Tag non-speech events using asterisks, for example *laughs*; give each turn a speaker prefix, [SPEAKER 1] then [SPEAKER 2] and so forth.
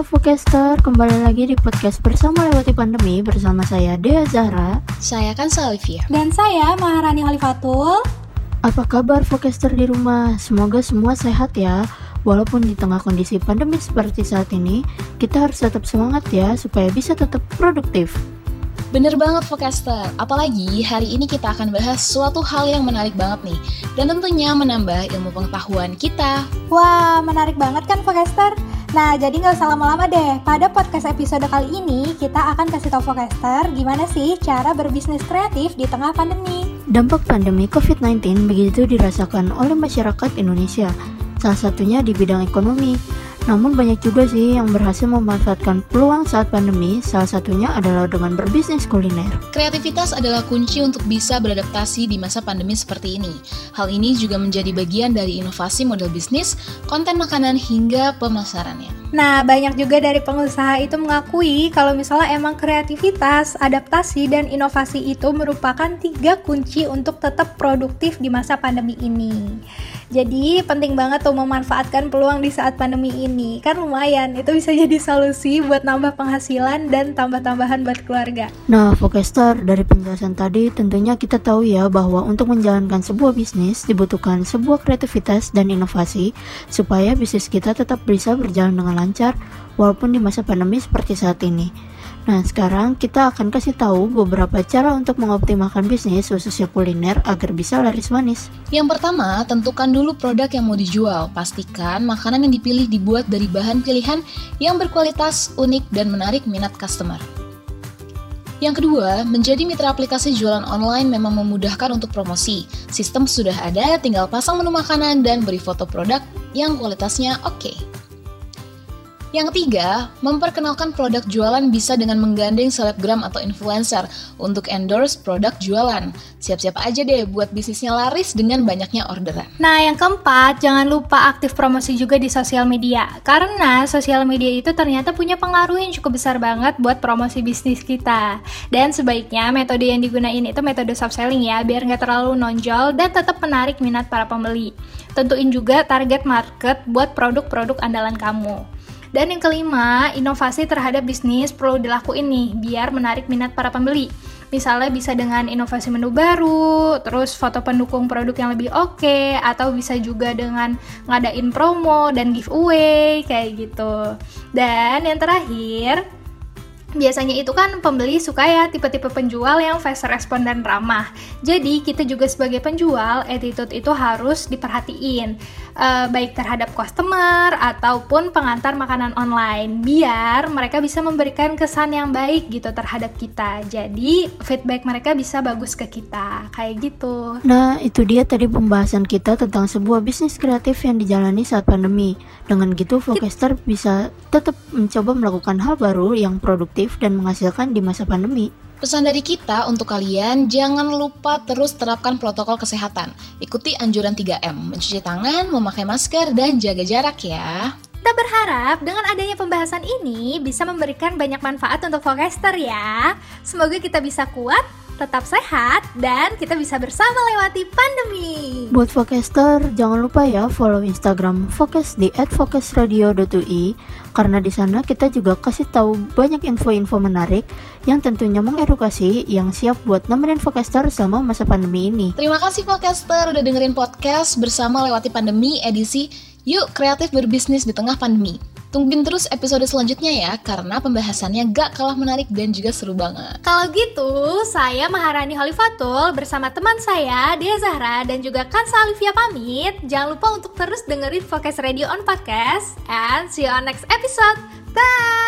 [SPEAKER 1] Forecaster, kembali lagi di podcast bersama lewati pandemi bersama saya Dea Zahra.
[SPEAKER 2] Saya kan Salivia.
[SPEAKER 3] Dan saya Maharani Halifatul.
[SPEAKER 1] Apa kabar Forecaster di rumah? Semoga semua sehat ya. Walaupun di tengah kondisi pandemi seperti saat ini, kita harus tetap semangat ya supaya bisa tetap produktif.
[SPEAKER 2] Bener banget Forecaster, apalagi hari ini kita akan bahas suatu hal yang menarik banget nih Dan tentunya menambah ilmu pengetahuan kita
[SPEAKER 3] Wah, menarik banget kan Forecaster? Nah, jadi nggak usah lama-lama deh. Pada podcast episode kali ini, kita akan kasih tau Forecaster gimana sih cara berbisnis kreatif di tengah pandemi.
[SPEAKER 1] Dampak pandemi COVID-19 begitu dirasakan oleh masyarakat Indonesia, salah satunya di bidang ekonomi. Namun banyak juga sih yang berhasil memanfaatkan peluang saat pandemi, salah satunya adalah dengan berbisnis kuliner.
[SPEAKER 2] Kreativitas adalah kunci untuk bisa beradaptasi di masa pandemi seperti ini. Hal ini juga menjadi bagian dari inovasi model bisnis, konten makanan hingga pemasarannya.
[SPEAKER 3] Nah, banyak juga dari pengusaha itu mengakui kalau misalnya emang kreativitas, adaptasi, dan inovasi itu merupakan tiga kunci untuk tetap produktif di masa pandemi ini. Jadi penting banget tuh memanfaatkan peluang di saat pandemi ini. Kan lumayan, itu bisa *laughs* jadi solusi buat nambah penghasilan dan tambah-tambahan buat keluarga.
[SPEAKER 1] Nah, Focaster, dari penjelasan tadi tentunya kita tahu ya bahwa untuk menjalankan sebuah bisnis dibutuhkan sebuah kreativitas dan inovasi supaya bisnis kita tetap bisa berjalan dengan lancar walaupun di masa pandemi seperti saat ini. Nah, sekarang kita akan kasih tahu beberapa cara untuk mengoptimalkan bisnis khususnya kuliner agar bisa laris manis.
[SPEAKER 2] Yang pertama, tentukan dulu produk yang mau dijual. Pastikan makanan yang dipilih dibuat dari bahan pilihan yang berkualitas, unik, dan menarik minat customer. Yang kedua, menjadi mitra aplikasi jualan online memang memudahkan untuk promosi. Sistem sudah ada, tinggal pasang menu makanan dan beri foto produk yang kualitasnya oke. Okay. Yang ketiga, memperkenalkan produk jualan bisa dengan menggandeng selebgram atau influencer untuk endorse produk jualan. Siap-siap aja deh buat bisnisnya laris dengan banyaknya orderan.
[SPEAKER 3] Nah, yang keempat, jangan lupa aktif promosi juga di sosial media. Karena sosial media itu ternyata punya pengaruh yang cukup besar banget buat promosi bisnis kita. Dan sebaiknya metode yang digunain itu metode soft selling ya, biar nggak terlalu nonjol dan tetap menarik minat para pembeli. Tentuin juga target market buat produk-produk andalan kamu. Dan yang kelima, inovasi terhadap bisnis perlu dilakuin nih biar menarik minat para pembeli. Misalnya bisa dengan inovasi menu baru, terus foto pendukung produk yang lebih oke, okay, atau bisa juga dengan ngadain promo dan giveaway kayak gitu. Dan yang terakhir, biasanya itu kan pembeli suka ya tipe-tipe penjual yang fast respon dan ramah. Jadi kita juga sebagai penjual attitude itu harus diperhatiin uh, baik terhadap customer ataupun pengantar makanan online biar mereka bisa memberikan kesan yang baik gitu terhadap kita. Jadi feedback mereka bisa bagus ke kita kayak gitu.
[SPEAKER 1] Nah itu dia tadi pembahasan kita tentang sebuah bisnis kreatif yang dijalani saat pandemi. Dengan gitu Focaster bisa tetap mencoba melakukan hal baru yang produktif dan menghasilkan di masa pandemi.
[SPEAKER 2] Pesan dari kita untuk kalian, jangan lupa terus terapkan protokol kesehatan. Ikuti anjuran 3M, mencuci tangan, memakai masker, dan jaga jarak ya.
[SPEAKER 3] Kita berharap dengan adanya pembahasan ini bisa memberikan banyak manfaat untuk Focaster ya. Semoga kita bisa kuat tetap sehat, dan kita bisa bersama lewati pandemi.
[SPEAKER 1] Buat Focaster, jangan lupa ya follow Instagram Focus di @focusradio.ui karena di sana kita juga kasih tahu banyak info-info menarik yang tentunya mengedukasi yang siap buat nemenin Focaster selama masa pandemi ini.
[SPEAKER 2] Terima kasih Focaster udah dengerin podcast bersama lewati pandemi edisi Yuk Kreatif Berbisnis di Tengah Pandemi. Tungguin terus episode selanjutnya ya, karena pembahasannya gak kalah menarik dan juga seru banget.
[SPEAKER 3] Kalau gitu, saya Maharani Halifatul bersama teman saya, Dia Zahra, dan juga Kansa Olivia pamit. Jangan lupa untuk terus dengerin Focus Radio on Podcast, and see you on next episode. Bye!